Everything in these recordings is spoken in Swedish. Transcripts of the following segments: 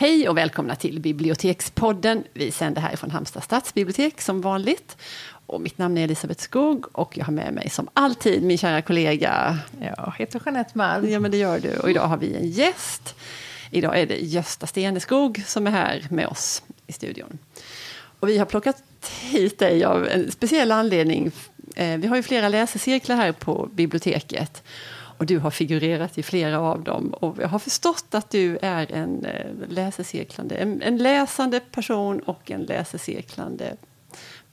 Hej och välkomna till Bibliotekspodden. Vi sänder härifrån Halmstad stadsbibliotek som vanligt. Och mitt namn är Elisabeth Skog och jag har med mig som alltid min kära kollega. Jag heter Jeanette Malm. Ja, men det gör du. Och idag har vi en gäst. Idag är det Gösta Steneskog som är här med oss i studion. Och vi har plockat hit dig av en speciell anledning. Eh, vi har ju flera läsecirklar här på biblioteket. Och du har figurerat i flera av dem. Och jag har förstått att du är en eh, läsecirklande, en, en läsande person och en läsecirklande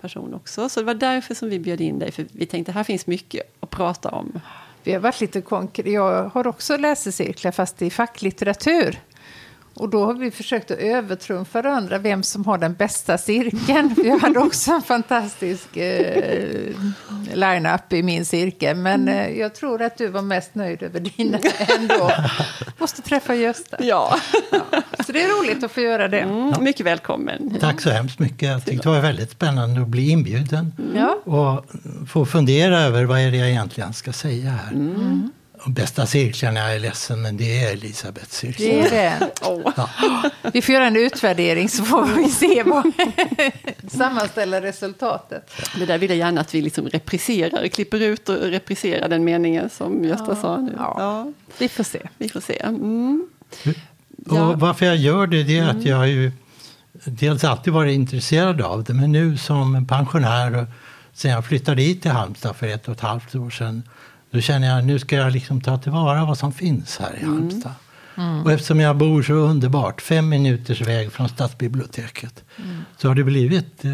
person också. Så det var därför som vi bjöd in dig, för vi tänkte här finns mycket att prata om. Vi har varit lite konkreta. Jag har också läsecirklar, fast i facklitteratur. Och då har vi försökt att övertrumfa varandra vem som har den bästa cirkeln. Vi hade också en fantastisk eh, line-up i min cirkel. Men eh, jag tror att du var mest nöjd över dina ändå. Måste träffa Gösta. Ja. ja. Så det är roligt att få göra det. Mm, mycket välkommen. Tack så hemskt mycket. Jag tyckte det var väldigt spännande att bli inbjuden. Mm. Och få fundera över vad är det jag egentligen ska säga här. Mm. De bästa cirklarna, jag är ledsen, men det är Elisabeths cirkel. Det är det. Oh. Ja. Vi får göra en utvärdering så får vi se vad sammanställa resultatet. Det där vill jag gärna att vi liksom repriserar, klipper ut och repriserar den meningen som Gösta ja. sa nu. Ja. ja. Vi får se. Vi får se. Mm. Och varför jag gör det, det är mm. att jag har ju dels alltid varit intresserad av det, men nu som pensionär och sen jag flyttade hit till Halmstad för ett och ett halvt år sedan då känner jag att nu ska jag liksom ta tillvara vad som finns här i mm. Halmstad. Mm. Och eftersom jag bor så underbart, fem minuters väg från stadsbiblioteket, mm. så har det blivit eh,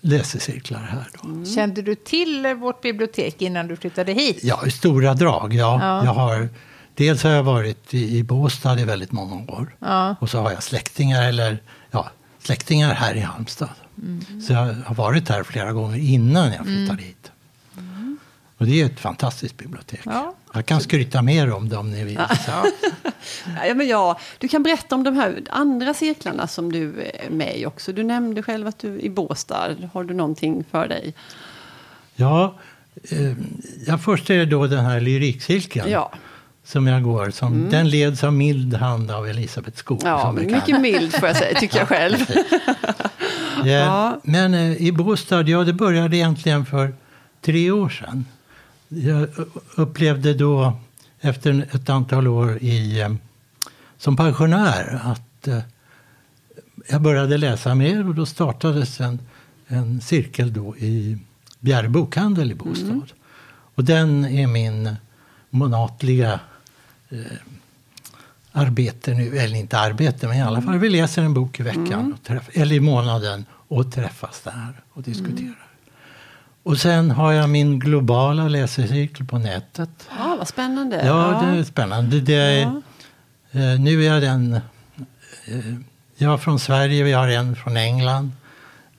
läsecirklar här. Då. Mm. Kände du till vårt bibliotek innan du flyttade hit? Ja, i stora drag. Ja. ja. Jag har, dels har jag varit i, i Båstad i väldigt många år. Ja. Och så har jag släktingar, eller, ja, släktingar här i Halmstad. Mm. Så jag har varit här flera gånger innan jag flyttade mm. hit. Och det är ett fantastiskt bibliotek. Ja. Jag kan skryta mer om det om ni vill. Ja. ja, men ja, du kan berätta om de här andra cirklarna som du är med i också. Du nämnde själv att du är i Båstad. Har du någonting för dig? Ja, eh, ja först är det då den här lyrikcirkeln. Ja. Som jag går. Som, mm. Den leds av mild hand av Elisabeth Skog. Ja, mycket mild får jag säga, tycker jag själv. ja, men eh, i Båstad, ja det började egentligen för tre år sedan jag upplevde då efter ett antal år i, eh, som pensionär att eh, jag började läsa mer och då startades en, en cirkel då i Bjärre bokhandel i Bostad. Mm. Och den är min månatliga eh, arbete nu, eller inte arbete, men i alla fall vi läser en bok i veckan, mm. träff, eller i månaden och träffas där och diskuterar. Mm. Och sen har jag min globala läsecirkel på nätet. Ja, vad spännande. Ja, det är spännande. Det är, ja. eh, nu är jag den... Eh, jag är från Sverige, vi har en från England.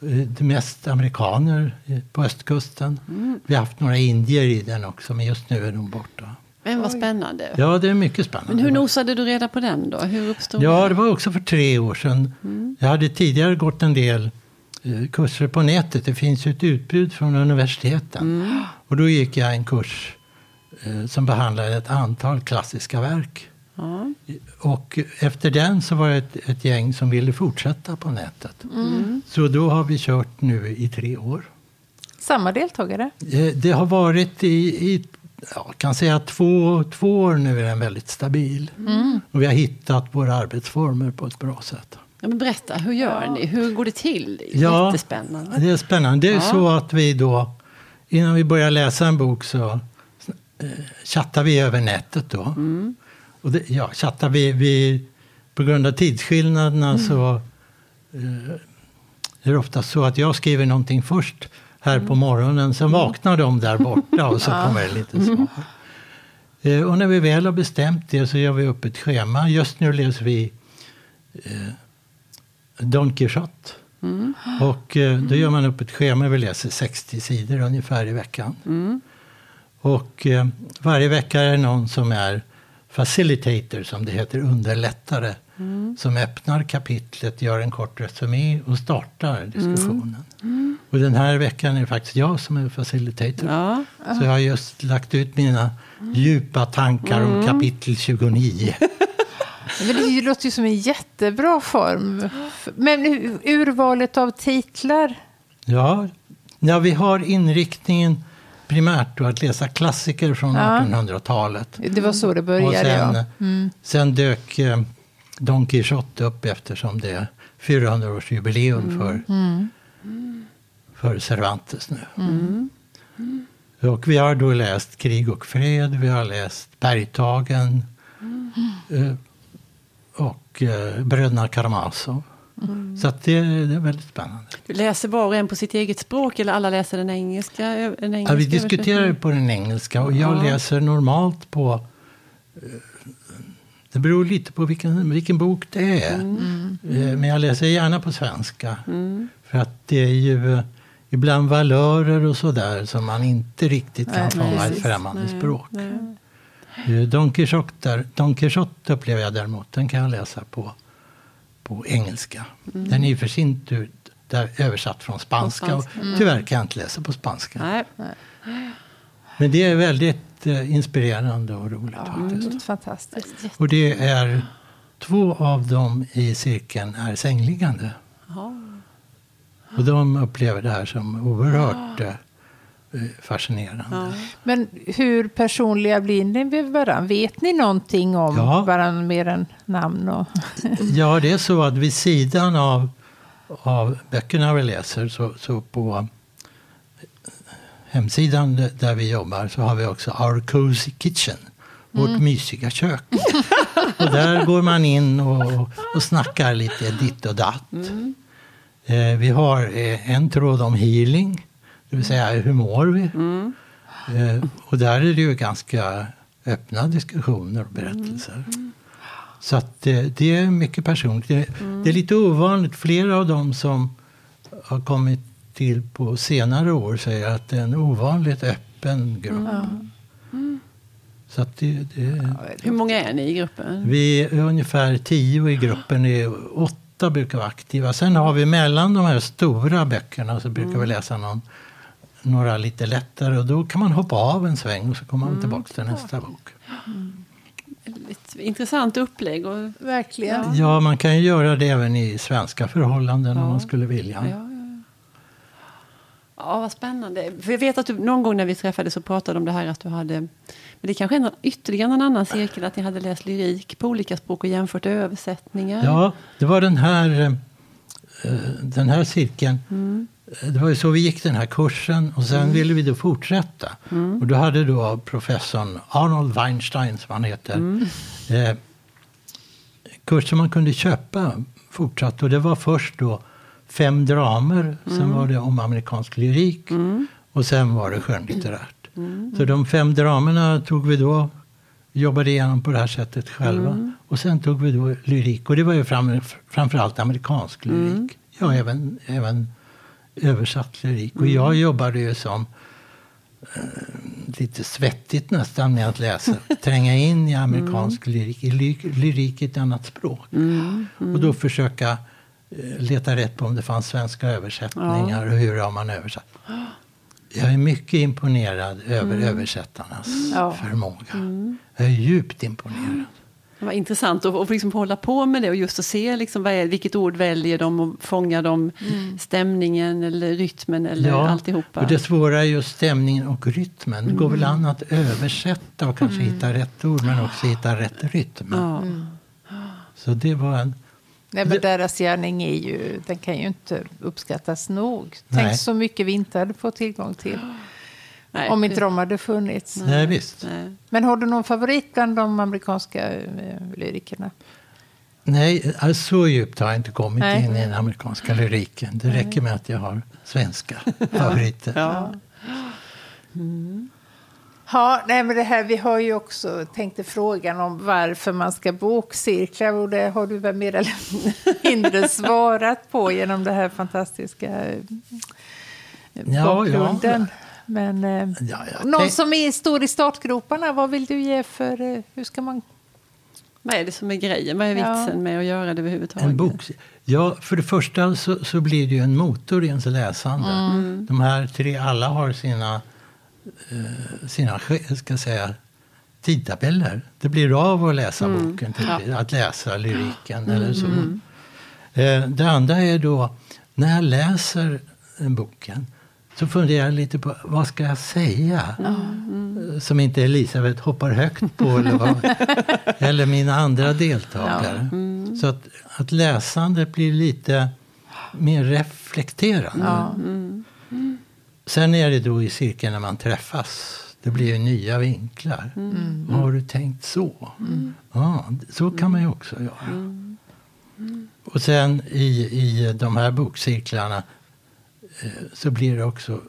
Eh, det mest amerikaner på östkusten. Mm. Vi har haft några indier i den också, men just nu är de borta. Men vad spännande. Ja, det är mycket spännande. Men hur nosade du reda på den då? Hur uppstod Ja, det var också för tre år sedan. Mm. Jag hade tidigare gått en del kurser på nätet. Det finns ju ett utbud från universiteten. Mm. Och då gick jag en kurs eh, som behandlade ett antal klassiska verk. Mm. Och efter den så var det ett, ett, gäng som ville fortsätta på nätet. Mm. Så då har vi kört nu i tre år. Samma deltagare? Eh, det har varit i, i jag kan säga två, två år nu är den väldigt stabil. Mm. Och vi har hittat våra arbetsformer på ett bra sätt. Ja, men berätta, hur gör ja. ni? Hur går det till? Ja, Jättespännande. Det är spännande. Det är ja. så att vi då, innan vi börjar läsa en bok så eh, chattar vi över nätet då. Mm. Och det, ja, chattar vi, vi, på grund av tidsskillnaderna mm. så eh, är det ofta så att jag skriver någonting först här mm. på morgonen, sen mm. vaknar de där borta och så kommer det lite svar. Eh, och när vi väl har bestämt det så gör vi upp ett schema. Just nu läser vi eh, Don Quixote. Mm. Och eh, då gör man upp ett schema. Vi läser 60 sidor ungefär i veckan. Mm. Och eh, varje vecka är det någon som är facilitator, som det heter, underlättare. Mm. Som öppnar kapitlet, gör en kort resumé och startar diskussionen. Mm. Och den här veckan är det faktiskt jag som är facilitator. Ja. Så jag har just lagt ut mina djupa tankar om mm. kapitel 29. Men det låter ju som en jättebra form. Men urvalet av titlar? Ja, ja vi har inriktningen primärt då att läsa klassiker från Ja. 1800-talet. Det var så det Och började, sen, ja. Mm. sen dök eh, Don Quijote upp eftersom det är 400-årsjubileum för, Mm. för Cervantes nu. Mm. Och vi har då läst Krig och fred, vi har läst Bergtagen eh, och eh, Bröderna Karamazov. Mm. Så att det, det är väldigt spännande. Du läser var och en på sitt eget språk eller alla läser den engelska? Den engelska Ja, vi diskuterar på den engelska och jag Ja. läser normalt på... eh, Det beror lite på vilken, vilken bok det är. Mm. Eh, Men jag läser gärna på svenska. För att det är ju ibland valörer och sådär som man inte riktigt kan Nej, fånga i ett främmande Nej, språk. nej. Eh, Don Quijote, där- Don Quijote upplever jag däremot, den kan jag läsa på, på engelska. Mm. Den är ju för sin tur där översatt från spanska. spanska, Och tyvärr kan jag inte läsa på spanska. Nej. Men det är väldigt eh, inspirerande och roligt Ja, faktiskt. låter fantastiskt. Och det är två av dem i cirkeln är sängliggande. Ja. Och de upplever det här som oerhört eh, fascinerande. Ja. Men hur personliga blir ni med varandra? Vet ni någonting om Ja. varandra mer än namn? Och... Ja, det är så att vid sidan av, av böckerna vi läser så, så på hemsidan där vi jobbar så har vi också Our Cozy Kitchen. Vårt mysiga kök. och där går man in och, och snackar lite ditt och datt. Eh, vi har eh, en tråd om healing, det vill säga hur mår vi? Eh, och där är det ju ganska öppna diskussioner och berättelser. Så att det, det är mycket personligt. Det, det är lite ovanligt. Flera av dem som har kommit till på senare år säger att det är en ovanligt öppen grupp. Så att det, det, Hur många är ni i gruppen? vi är ungefär tio i gruppen. Är åtta brukar vara aktiva. Sen har vi mellan de här stora böckerna så brukar vi läsa någon, några lite lättare. Och då kan man hoppa av en sväng och så kommer man tillbaka till nästa bok. Ett intressant upplägg. Och, Verkligen. Ja, man kan ju göra det även i svenska förhållanden om Ja. man skulle vilja. ja, ja. ja, vad spännande. För jag vet att du någon gång när vi träffades så pratade om det här att du hade men det kanske är en, ytterligare en annan cirkel att ni hade läst lyrik på olika språk och jämfört översättningar. Ja, det var den här, eh, den här cirkeln. Mm. Eh, Det var ju så vi gick den här kursen och sen ville vi då fortsätta. Mm. Och då hade då professorn Arnold Weinstein, som han heter, Mm. eh, kurser man kunde köpa fortsatt. Och det var först då fem dramer, sen Mm. var det om amerikansk lyrik och sen var det skönlitterärt. Mm. Så de fem dramerna tog vi då, jobbade igenom på det här sättet själva. Mm. Och sen tog vi då lyrik. Och det var ju fram, framförallt amerikansk lyrik. Mm. Ja, även, även översatt lyrik. Mm. Och jag jobbade ju som eh, lite svettigt nästan med att läsa. Tränga in i amerikansk lyrik, i ly, lyrik i ett annat språk. Mm. Och då försöka eh, leta rätt på om det fanns svenska översättningar och hur har man översatt. Jag är mycket imponerad över översättarnas Ja. förmåga. Jag är djupt imponerad. Det var intressant att, att liksom hålla på med det och just att se liksom vad är, vilket ord väljer de och fångar de stämningen eller rytmen eller alltihopa. och det svåra är ju stämningen och rytmen. Det går väl an att översätta och kanske hitta rätt ord men också hitta rätt rytm. ja. Så det var en... Nej, men deras gärning är ju, den kan ju inte uppskattas nog. Nej. Tänk så mycket vi inte hade fått tillgång till. Nej, om inte det- de hade funnits. Nej, visst. Nej. Men har du någon favorit bland de amerikanska eh, lyrikerna? Nej, alltså, så djupt har jag inte kommit Nej. in i den amerikanska lyriken. Det räcker med att jag har svenska favoriter. Ja. Ja, nej, men det här, vi har ju också tänkte frågan om varför man ska bokcirkla och det har du väl mer eller mindre svarat på genom det här fantastiska eh, Ja, bakgrunden. ja. Men eh, Ja, jag någon som är, står i startgroparna, vad vill du ge för, eh, hur ska man Vad är det som är grejen? Vad är Ja. vitsen med att göra det överhuvudtaget? En bok. Ja, för det första så, så blir det ju en motor i ens läsande. Mm. De här tre, alla har sina, eh, sina ska säga, tidtabeller. Det blir av att läsa Mm. boken, till, att läsa lyriken eller så. Eh, det andra är då, när jag läser en boken så funderar jag lite på vad ska jag säga? Eh, Som inte Elisabeth hoppar högt på eller, vad, eller mina andra deltagare. Så att, att läsandet blir lite mer reflekterande. Ja. Sen är det då i cirkeln när man träffas. Det blir ju nya vinklar. Har du tänkt så? Ja, så kan man ju också göra. Och sen i, i de här bokcirklarna så blir det också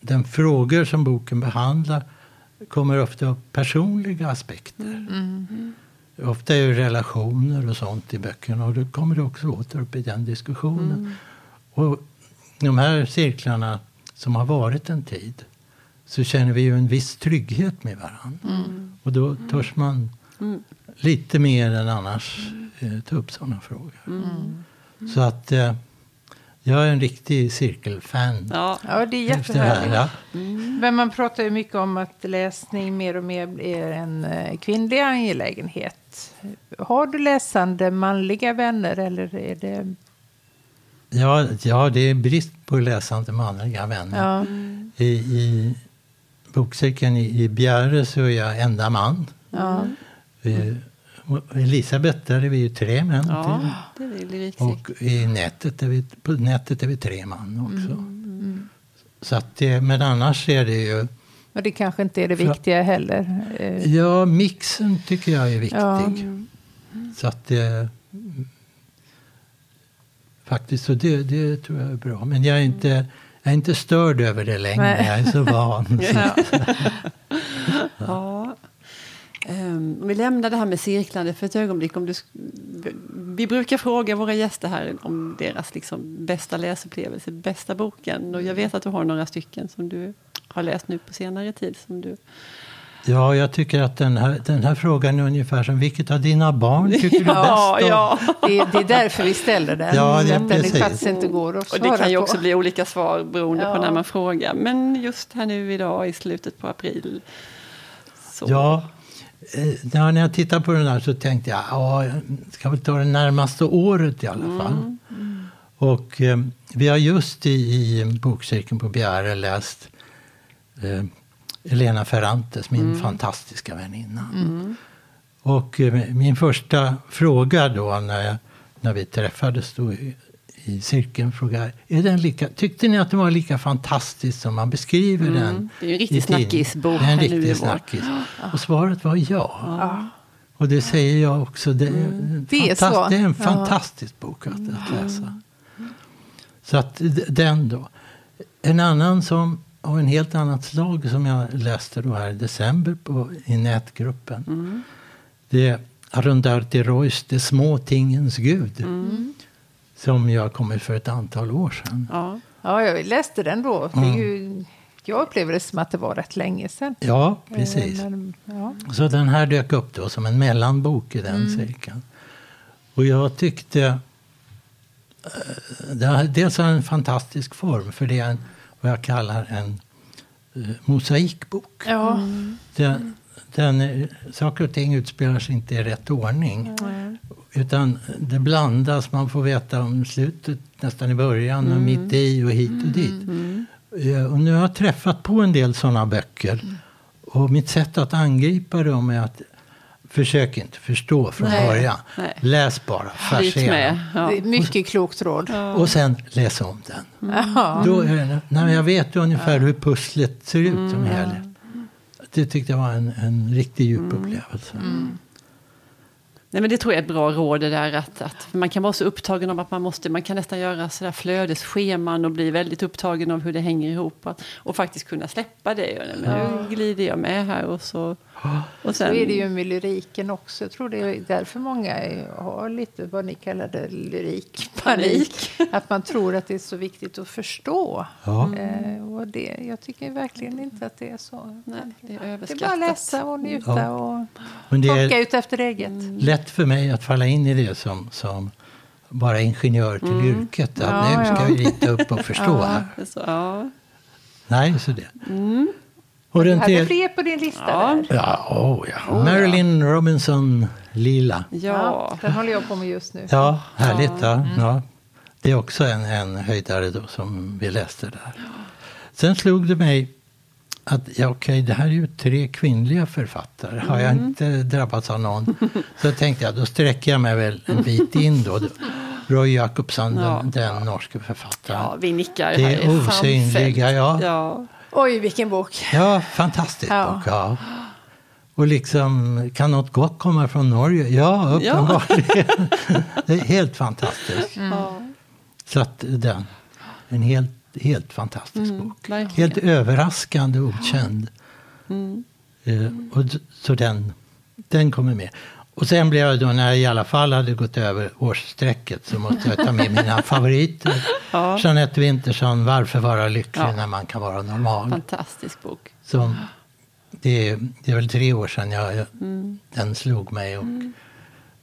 den frågor som boken behandlar kommer ofta upp personliga aspekter. Ofta är det relationer och sånt i böckerna och då kommer det också åter upp i den diskussionen. Och de här cirklarna som har varit en tid så känner vi ju en viss trygghet med varandra. Och då törs man lite mer än annars eh, ta upp sådana frågor. Så att eh, jag är en riktig cirkelfan. Ja. ja, det är efter det här, jättehärligt. ja. Men man pratar ju mycket om att läsning mer och mer blir en eh, kvinnlig angelägenhet. Har du läsande manliga vänner eller är det... Ja, ja, det är brist på läsande manliga vänner. Ja, I, I bokcirkeln i, i Bjäre så är jag enda man. ja. Vi, och Elisabeth, där är vi ju tre män. ja, det är lyrikcirkeln. Och i nätet är vi, på nätet är vi tre man också. Mm, Så att det, men annars är det ju... Och det kanske inte är det För- viktiga heller. Eh, Ja, mixen tycker jag är viktig. Ja. Så att det... Faktiskt, så det, det tror jag är bra. Men jag är inte, jag är inte störd över det längre. Nej. Jag är så van. Ja. Ja. Om vi lämnar det här med cirklande för ett ögonblick. Om du, vi brukar fråga våra gäster här om deras liksom bästa läsupplevelse, bästa boken. Och jag vet att du har några stycken som du har läst nu på senare tid. Som du, Ja, jag tycker att den här, den här frågan är ungefär som vilket av dina barn tycker du ja, bäst om? ja. Det, det är därför vi ställer den. Ja, det är att den precis. faktiskt inte går att Och svara det kan ju på. också bli olika svar beroende på Ja. när man frågar. Men just här nu idag i slutet på april. Så. Ja, ja, när jag tittar på den här så tänkte jag ja, jag ska väl ta det närmaste året i alla fall. Och eh, vi har just i, i bokcirkeln på Bjäre läst eh, Elena Ferrantes, min fantastiska väninna. Och eh, min första fråga då när, jag, när vi träffades då i, i cirkeln frågade är den lika, tyckte ni att den var lika fantastisk som man beskriver den? Det är ju en riktig i tidningen?" snackisbok en riktig snackis. Och svaret var ja. Ja. Och det säger jag också. Det är, en Det är så. det är en Ja. fantastisk bok att, att läsa. Så att den då. En annan som av en helt annat slag som jag läste då här i december på, i nätgruppen. Det är Arundhati Roys De små tingens gud. Som jag kommit för ett antal år sedan. Ja. ja, jag läste den då. Det är ju, jag upplever det som att det var rätt länge sedan. Ja, precis. Eh, Men, ja. Så den här dök upp då som en mellanbok i den cirkeln. Och jag tyckte... eh, Det dels den en fantastisk form, för det är en, vad jag kallar en eh, mosaikbok. Ja. Den, den, är- saker och ting utspelar sig inte i rätt ordning. Utan det blandas, man får veta om slutet nästan i början och mitt i och hit och dit. Eh, Och nu har jag träffat på en del sådana böcker. Och mitt sätt att angripa dem är att försök inte förstå från Nej. början. Nej. Läs bara, med. Ja. Det är mycket klokt råd. Och sen läs om den. Ja. Då när jag vet ungefär hur pusslet ser ut som helhet. Det tyckte jag var en, en riktigt djup upplevelse. Nej, men det tror jag är ett bra råd det där att, att man kan vara så upptagen av att man måste, man kan nästan göra sådär flödesscheman och bli väldigt upptagen av hur det hänger ihop och, och faktiskt kunna släppa det. Och, men nu glider jag med här och så... Och Så är det ju med lyriken också. Jag tror det är därför många har lite vad ni kallade lyrikpanik. Att man tror att det är så viktigt att förstå. Ja. Eh, och det, jag tycker verkligen inte att det är så. Nej, det är Det är bara att läsa och njuta Ja. och Men det plocka är ut efter eget. lätt för mig att falla in i det som, som bara ingenjör till yrket. Att Ja, nu ska ja. vi rita upp och förstå Ja. här. Så, ja. Nej, så det. Och Du hade fler på din lista Ja. där. Ja, oh, ja. Marilyn Robinson, Lila. Ja. Den håller jag på med just nu. Ja, härligt. Ja. Mm. Ja. Det är också en, en höjdare då som vi läste där. Sen slog det mig att ja, okej, det här är ju tre kvinnliga författare. Har jag Mm. inte drabbats av någon så tänkte jag då sträcker jag mig väl en bit in då. Roy Jacobsson, Ja. den, den norske författaren. ja, vi nickar. Det här är osynliga, ja. ja. Oj, vilken bok. Ja, fantastisk Ja. bok. Ja. Och liksom, kan något gott komma från Norge? Ja, uppenbarligen. det är helt fantastiskt. Ja. Så att den, en helt, helt fantastisk Mm, bok. verkligen. Helt överraskande okänd. Mm. Eh, och, så den, den kommer med. Och sen blev jag då, när jag i alla fall hade gått över årsstrecket, så måste jag ta med mina favoriter. Ja. Jeanette Wintersson, Varför vara lycklig Ja. när man kan vara normal. Fantastisk bok. Som, det, är- det är väl tre år sedan jag, Mm. den slog mig. Och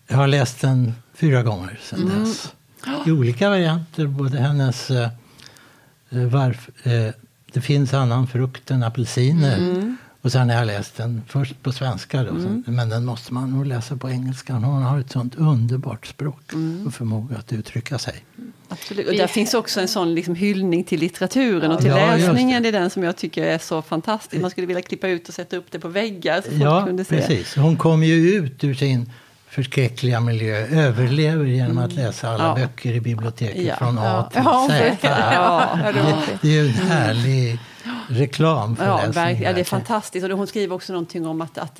Jag har läst den fyra gånger sedan Mm. dess. I olika varianter. Både hennes... Eh, eh, varf, eh, det finns annan frukt än apelsiner. Mm. Och sen har jag läst den först på svenska. Då, sen, men den måste man nog läsa på engelska. Hon har ett sånt underbart språk Mm. och förmåga att uttrycka sig. Absolut. Och där finns också en sån liksom hyllning till litteraturen och till Ja, läsningen. Det är den som jag tycker är så fantastisk. Man skulle vilja klippa ut och sätta upp det på väggar så folk Ja, kunde se. precis. Hon kom ju ut ur sin förskräckliga miljö, överlever genom att läsa alla Ja. böcker i biblioteket Ja. från A Ja, till ja, Z. ja, ja, det Det, det är ju en härlig reklam för Ja, läsning. verkligen. ja, det är fantastiskt. Och hon skriver också någonting om att, att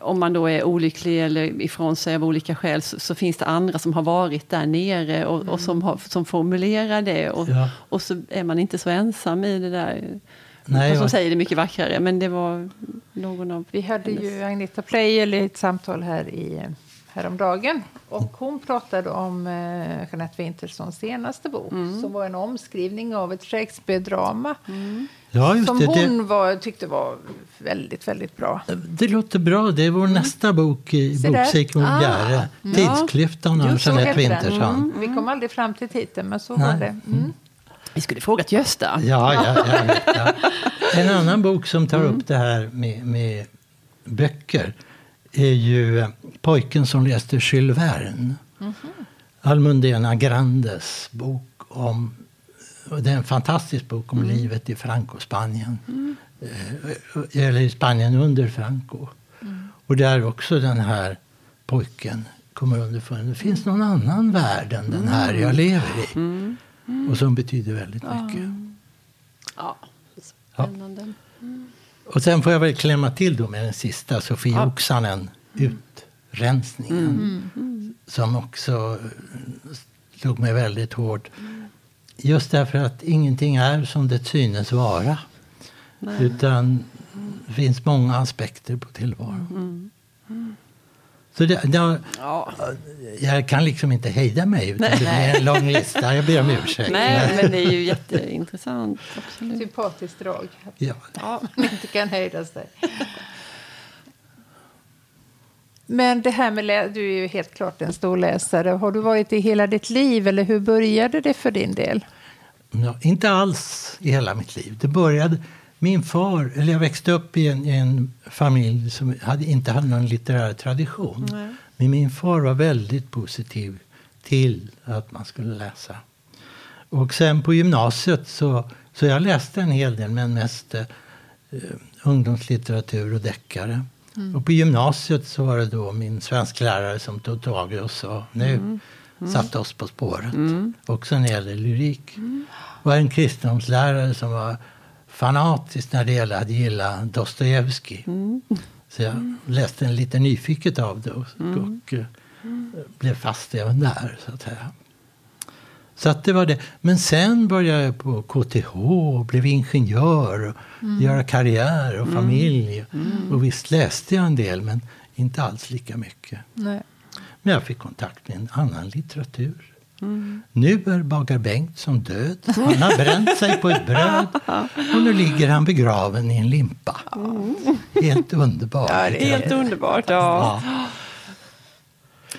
om man då är olycklig eller ifrån sig av olika skäl så, så finns det andra som har varit där nere och, och som, har, som formulerar det. Och, Ja. och så är man inte så ensam i det där. Nej, och som och- säger det mycket vackrare. Men det var någon av Vi hade hennes- ju Agneta Pleijel i ett samtal här i, häromdagen. Och hon pratade om eh, Jeanette Winterssons senaste bok som var en omskrivning av ett Shakespeare-drama. Ja, just Som det. hon Det, var, tyckte var väldigt, väldigt bra. det låter bra. Det är vår nästa bok i Mm. Bokcirkeln Ah. Bjäre. Tidsklyftan av Jeanette. Wintersson. Mm. Vi kom aldrig fram till titeln, men så Nej. var det. Mm. Vi skulle frågat Gösta. Ja, ja, ja, ja. En annan bok som tar upp det här med, med böcker är ju Pojken som läste Jules Verne. Almudena Grandes bok om... Det är en fantastisk bok om livet i Franco-Spanien. Eh, Eller i Spanien under Franco. Och där också den här pojken kommer underfund. Det finns någon annan värld än den här jag lever i. Och som betyder väldigt mycket. Ja, spännande. Och sen får jag väl klämma till då med den sista, Sofie Ja. Oksanen, Utrensningen. Som också eh, slog mig väldigt hårt. Just därför att ingenting är som det synes vara. Utan det finns många aspekter på tillvaron. Så det, det, Ja. jag kan liksom inte hejda mig, utan det blir en lång lista. Jag ber om ursäkt. Nej, men det är ju jätteintressant. Absolut. Sympatiskt drag. Ja. Ja. man inte kan hejda sig. Men det här med du är ju helt klart en stor läsare. Har du varit i hela ditt liv eller hur började det för din del? Ja, inte alls i hela mitt liv. Det började... Min far, eller jag växte upp i en, i en familj som hade, inte hade någon litterär tradition. Men min far var väldigt positiv till att man skulle läsa. Och sen på gymnasiet så, så jag läste en hel del, men mest eh, ungdomslitteratur och deckare. Och på gymnasiet så var det då min svensklärare som tog tag i oss och nu satte oss på spåret. Också när det gäller lyrik. Och en kristendomslärare som var fanatisk när det gällde att gilla Dostojevskij. Så jag läste en lite nyfiket av det och, och eh, blev fast även där. Så att säga. Så att det var det. Men sen började jag på KTH och blev ingenjör och göra karriär och familj. Och visst läste jag en del, men inte alls lika mycket. Nej. Men jag fick kontakt med en annan litteratur. Nu är Bagar Bengtsson död. Han har bränt sig på ett bröd och nu ligger han begraven i en limpa. Helt underbart. Ja, det är Helt underbart. Ja. Ja.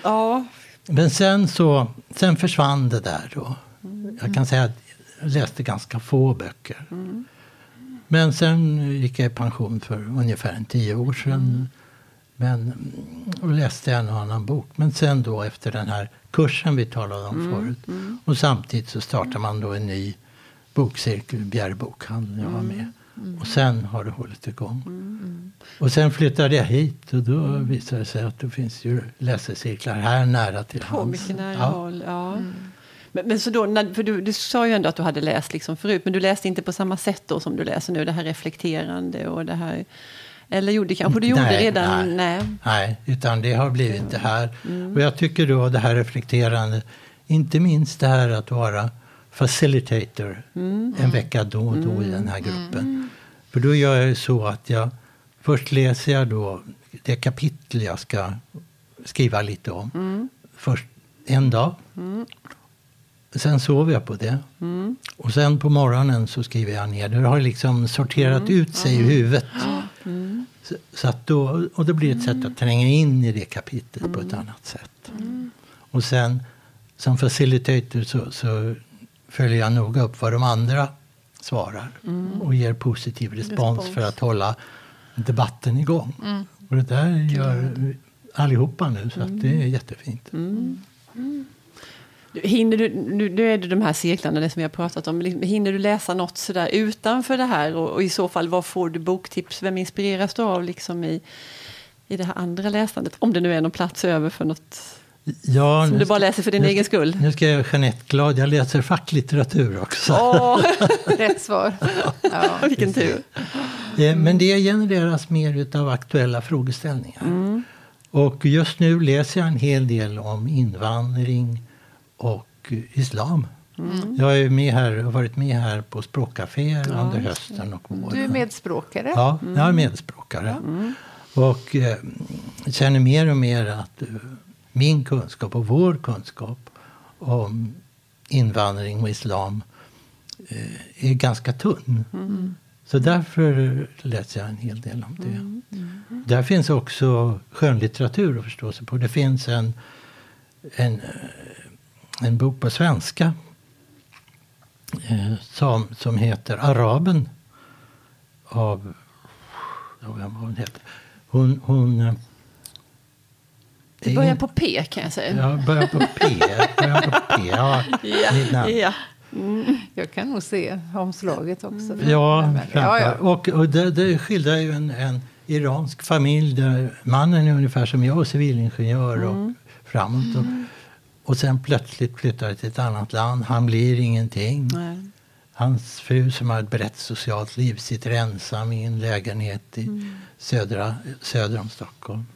Ja. Men sen, så, sen försvann det där då. Jag kan säga att jag läste ganska få böcker. Men sen gick jag i pension för ungefär en tio år sedan. Men, och läste en och annan bok. Men sen då efter den här kursen vi talade om förut. Och samtidigt så startar man då en ny bokcirkel, Bjärre bokhandel, jag var med. Och sen har det hållit igång. Och sen flyttade jag hit och då visade det sig att det finns ju läsecirklar här nära till På hands. mycket nära Ja. håll. Ja. Men, men så då, när, för du, du sa ju ändå att du hade läst liksom förut, men du läste inte på samma sätt då som du läser nu, det här reflekterande och det här... Eller gjorde kanske du gjorde Nej, redan? nej. Nej. Nej, utan det har blivit det här. Och jag tycker då det här reflekterande, inte minst det här att vara facilitator en vecka då och då i den här gruppen. För då gör jag ju så att jag först läser jag då det kapitel jag ska skriva lite om. Först en dag. Sen sover jag på det. Och sen på morgonen så skriver jag ner det. Det har liksom sorterat ut sig i huvudet. Så, så att då, och det blir ett sätt att tränga in i det kapitlet på ett annat sätt. Och sen som facilitator så, så följer jag noga upp vad de andra svarar och ger positiv respons, Respons. för att hålla debatten igång. Och det där gör allihopa nu, så att det är jättefint. Du, Hinner du, nu, nu är det de här cirklarna det som vi har pratat om. Liksom, Hinner du läsa något sådär utanför det här? Och, och i så fall, vad får du boktips? Vem inspireras du av liksom i, i det här andra läsandet? Om det nu är någon plats över för något Ja, som du bara ska- läser för din egen ska- skull. Nu ska jag göra Jeanette glad. Jag läser facklitteratur också. Åh, Rätt svar. Ja. vilken tur! Eh, Men det genereras mer av aktuella frågeställningar. Och just nu läser jag en hel del om invandring och islam. Jag är med här, har varit med här på språkcaféer under hösten och våren. Du är medspråkare. Ja, jag är medspråkare. Och eh, känner mer och mer att eh, min kunskap och vår kunskap om invandring och islam eh, är ganska tunn. Så därför läser jag en hel del om det. Där finns också skönlitteratur att förstå sig på. Det finns en, en, en bok på svenska eh, som, som heter Araben av... Jag vet inte vad hon heter. Hon... hon eh, Det börjar på P kan jag säga. Ja, börjar på P. Börjar på P. Ja, namn. ja. Jag kan nog se omslaget också. Ja, ja, ja. och, och det, det skildrar ju en, en iransk familj där mannen är ungefär som jag, civilingenjör och framåt. Och, och sen plötsligt flyttar till ett annat land. Han blir ingenting. Nej. Hans fru som har ett brett socialt liv sitter ensam i en lägenhet i södra, söder om Stockholm.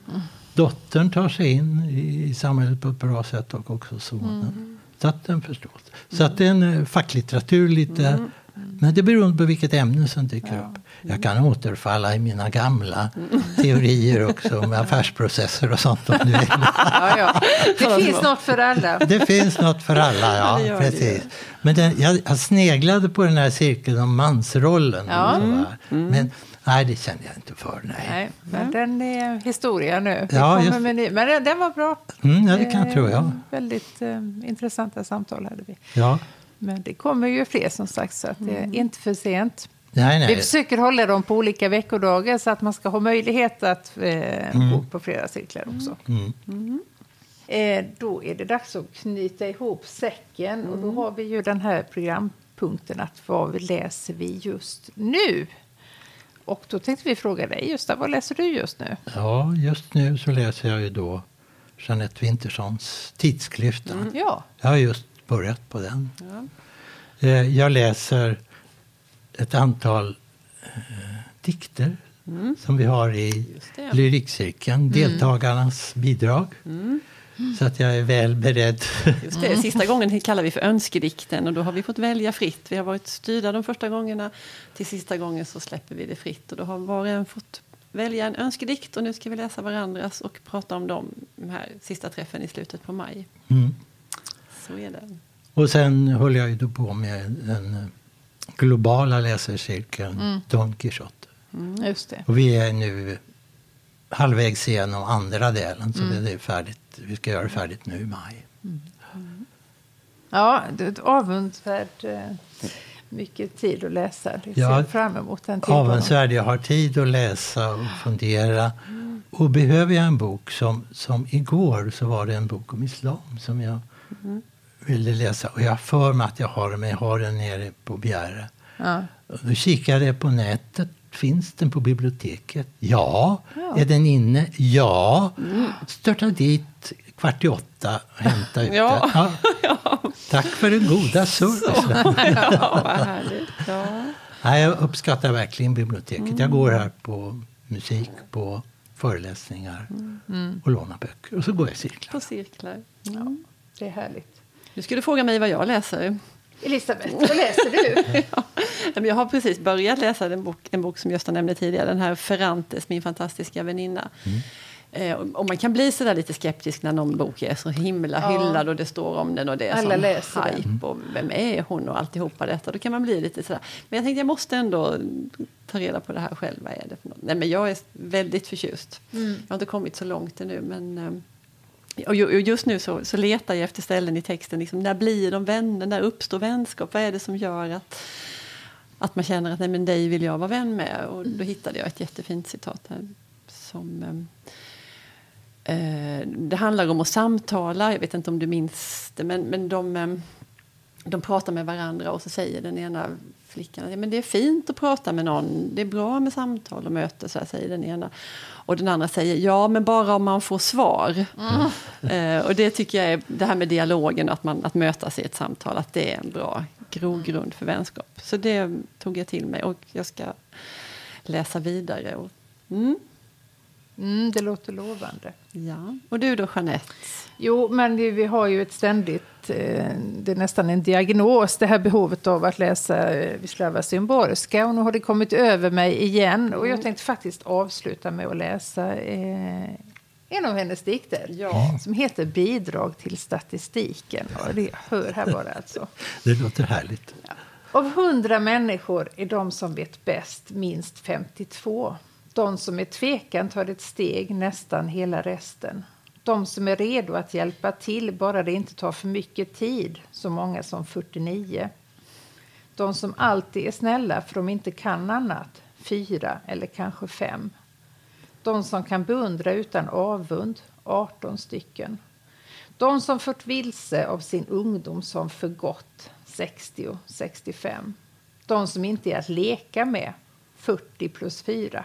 Dottern tar sig in i, i samhället på ett bra sätt och också sonen. Så att den förstås. Så att det är en eh, facklitteratur lite. Men det beror på vilket ämne som dyker upp. Jag kan återfalla i mina gamla teorier också om affärsprocesser och sånt om du vill. Ja, ja. Det finns något för alla. Det finns något för alla, Ja, ja. precis. Men den, jag, jag sneglade på den här cirkeln om mansrollen. Ja. Och så där. Men nej, det kände jag inte för. Nej. Nej, men den är historia nu. Ja, just- med ny- Men den, var bra. Mm, ja, det kan jag tro. Ja. Eh, Väldigt eh, intressanta samtal hade vi. Ja. Men det kommer ju fler som sagt, så att det är inte för sent. Nej, Vi nej. försöker hålla dem på olika veckodagar så att man ska ha möjlighet att eh, gå på flera cirklar också. Mm. Eh, då är det dags att knyta ihop säcken och då har vi ju den här programpunkten att vad läser vi just nu? Och då tänkte vi fråga dig Gösta, vad läser du just nu? Ja, just nu så läser jag ju då Jeanette Winterssons Tidsklyftan. Ja, Jag har just börjat på den. Eh, Jag läser ett antal eh, dikter som vi har i lyrikcirkeln. Deltagarnas bidrag. Så att jag är väl beredd. Just det, sista gången kallar vi för önskedikten och då har vi fått välja fritt. Vi har varit styrda de första gångerna. Till sista gången så släpper vi det fritt och då har var och en fått välja en önskedikt och nu ska vi läsa varandras och prata om dem den här sista träffen i slutet på maj. Mm. Så är det. Och sen håller jag ju då på med den eh, globala läsarcirkeln Don Quixote. just det. Och vi är nu halvvägs igenom andra delen. Så det är färdigt. Vi ska göra det färdigt nu i maj. Ja, det är ett avundsvärt. eh, mycket tid att läsa. Jag Ja, ser fram emot den tillvaron. Avundsvärd. Jag har tid att läsa och fundera. Och behöver jag en bok som, som igår så var det en bok om islam som jag ville läsa. Och jag för mig att jag har den, men jag har den nere på Bjäre. Ja. Och Då kikade jag på nätet. Finns den på biblioteket? Ja. Ja. Är den inne? Ja. Störta dit kvart i åtta och hämta ut Ja. den. Ja. Tack för den goda servicen. ja, vad härligt. Ja. Jag uppskattar verkligen biblioteket. Jag går här på musik, på föreläsningar och lånar böcker. Och så går jag i cirklar. På cirklar. Mm. Det är härligt. Nu ska du fråga mig vad jag läser. Elisabeth, vad läser du? Ja, Jag har precis börjat läsa en bok, en bok som Gösta nämnde tidigare, den här Ferrantes, min fantastiska väninna. Eh, och- man kan bli sådär lite skeptisk när någon bok är så himla Ja. hyllad och det står om den och det är Alla sån läser den. hype och vem är hon och alltihopa detta. Då kan man bli lite sådär. Men jag tänkte jag måste ändå ta reda på det här själv. Vad är det för något? Nej men jag är väldigt förtjust. Jag har inte kommit så långt ännu men eh, och ju- och just nu så, så letar jag efter ställen i texten. Liksom, när blir de vänner? När uppstår vänskap? Vad är det som gör att, att man känner att nej, men dig vill jag vara vän med? Och då hittade jag ett jättefint citat här. Som, eh, eh, det handlar om att samtala. Jag vet inte om du minns det. Men, men de, eh, de pratar med varandra och så säger den ena flickan men det är fint att prata med någon. Det är bra med samtal och möten, så här säger den ena. Och den andra säger ja, men bara om man får svar. Eh, och det tycker jag är det här med dialogen, att, man, att mötas i ett samtal, att det är en bra grogrund för vänskap. Så det tog jag till mig och jag ska läsa vidare. Och, mm, Mm, det låter lovande. ja. och du då, Jeanette? Jo, men det, vi har ju ett ständigt, eh, det är nästan en diagnos, det här behovet av att läsa eh, Wisława Szymborska. Och nu har det kommit över mig igen. Och jag tänkte faktiskt avsluta med att läsa eh, en av hennes dikter. Ja. Som heter Bidrag till statistiken. Och det hör här bara alltså. Det låter härligt. Av hundra människor är de som vet bäst minst 52. De som är tvekan tar ett steg nästan hela resten. De som är redo att hjälpa till bara det inte tar för mycket tid, så många som 49. De som alltid är snälla för de inte kan annat, fyra eller kanske fem. De som kan beundra utan avund, 18 stycken. De som fört vilse av sin ungdom som förgått, 60-65. De som inte är att leka med, 40 plus 4.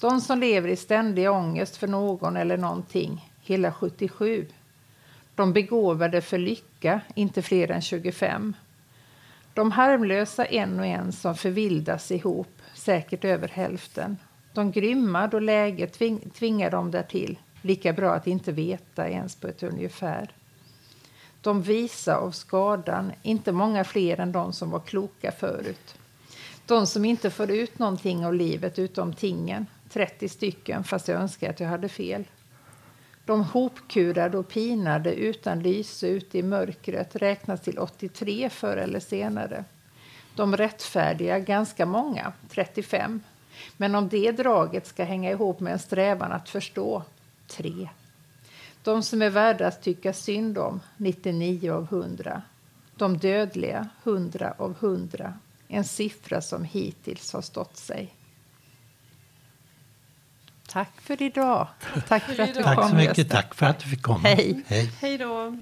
De som lever i ständig ångest för någon eller någonting, hela 77. De begåvade för lycka, inte fler än 25. De harmlösa en och en som förvildas ihop, säkert över hälften. De grymma då läget tving tvingar dem därtill, lika bra att inte veta ens på ett ungefär. De visa av skadan, inte många fler än de som var kloka förut. De som inte får ut någonting av livet utom tingen, 30 stycken, fast jag önskar att jag hade fel. De hopkurade och pinade utan lyse ute i mörkret räknas till 83 förr eller senare. De rättfärdiga, ganska många, 35. Men om det draget ska hänga ihop med en strävan att förstå, 3. De som är värda att tycka synd om, 99 av 100. De dödliga, 100 av 100. En siffra som hittills har stått sig. Tack för idag. Tack för att du kom, Tack så mycket. Gösta. Tack för att du fick komma. Hej. Hej. Hej då!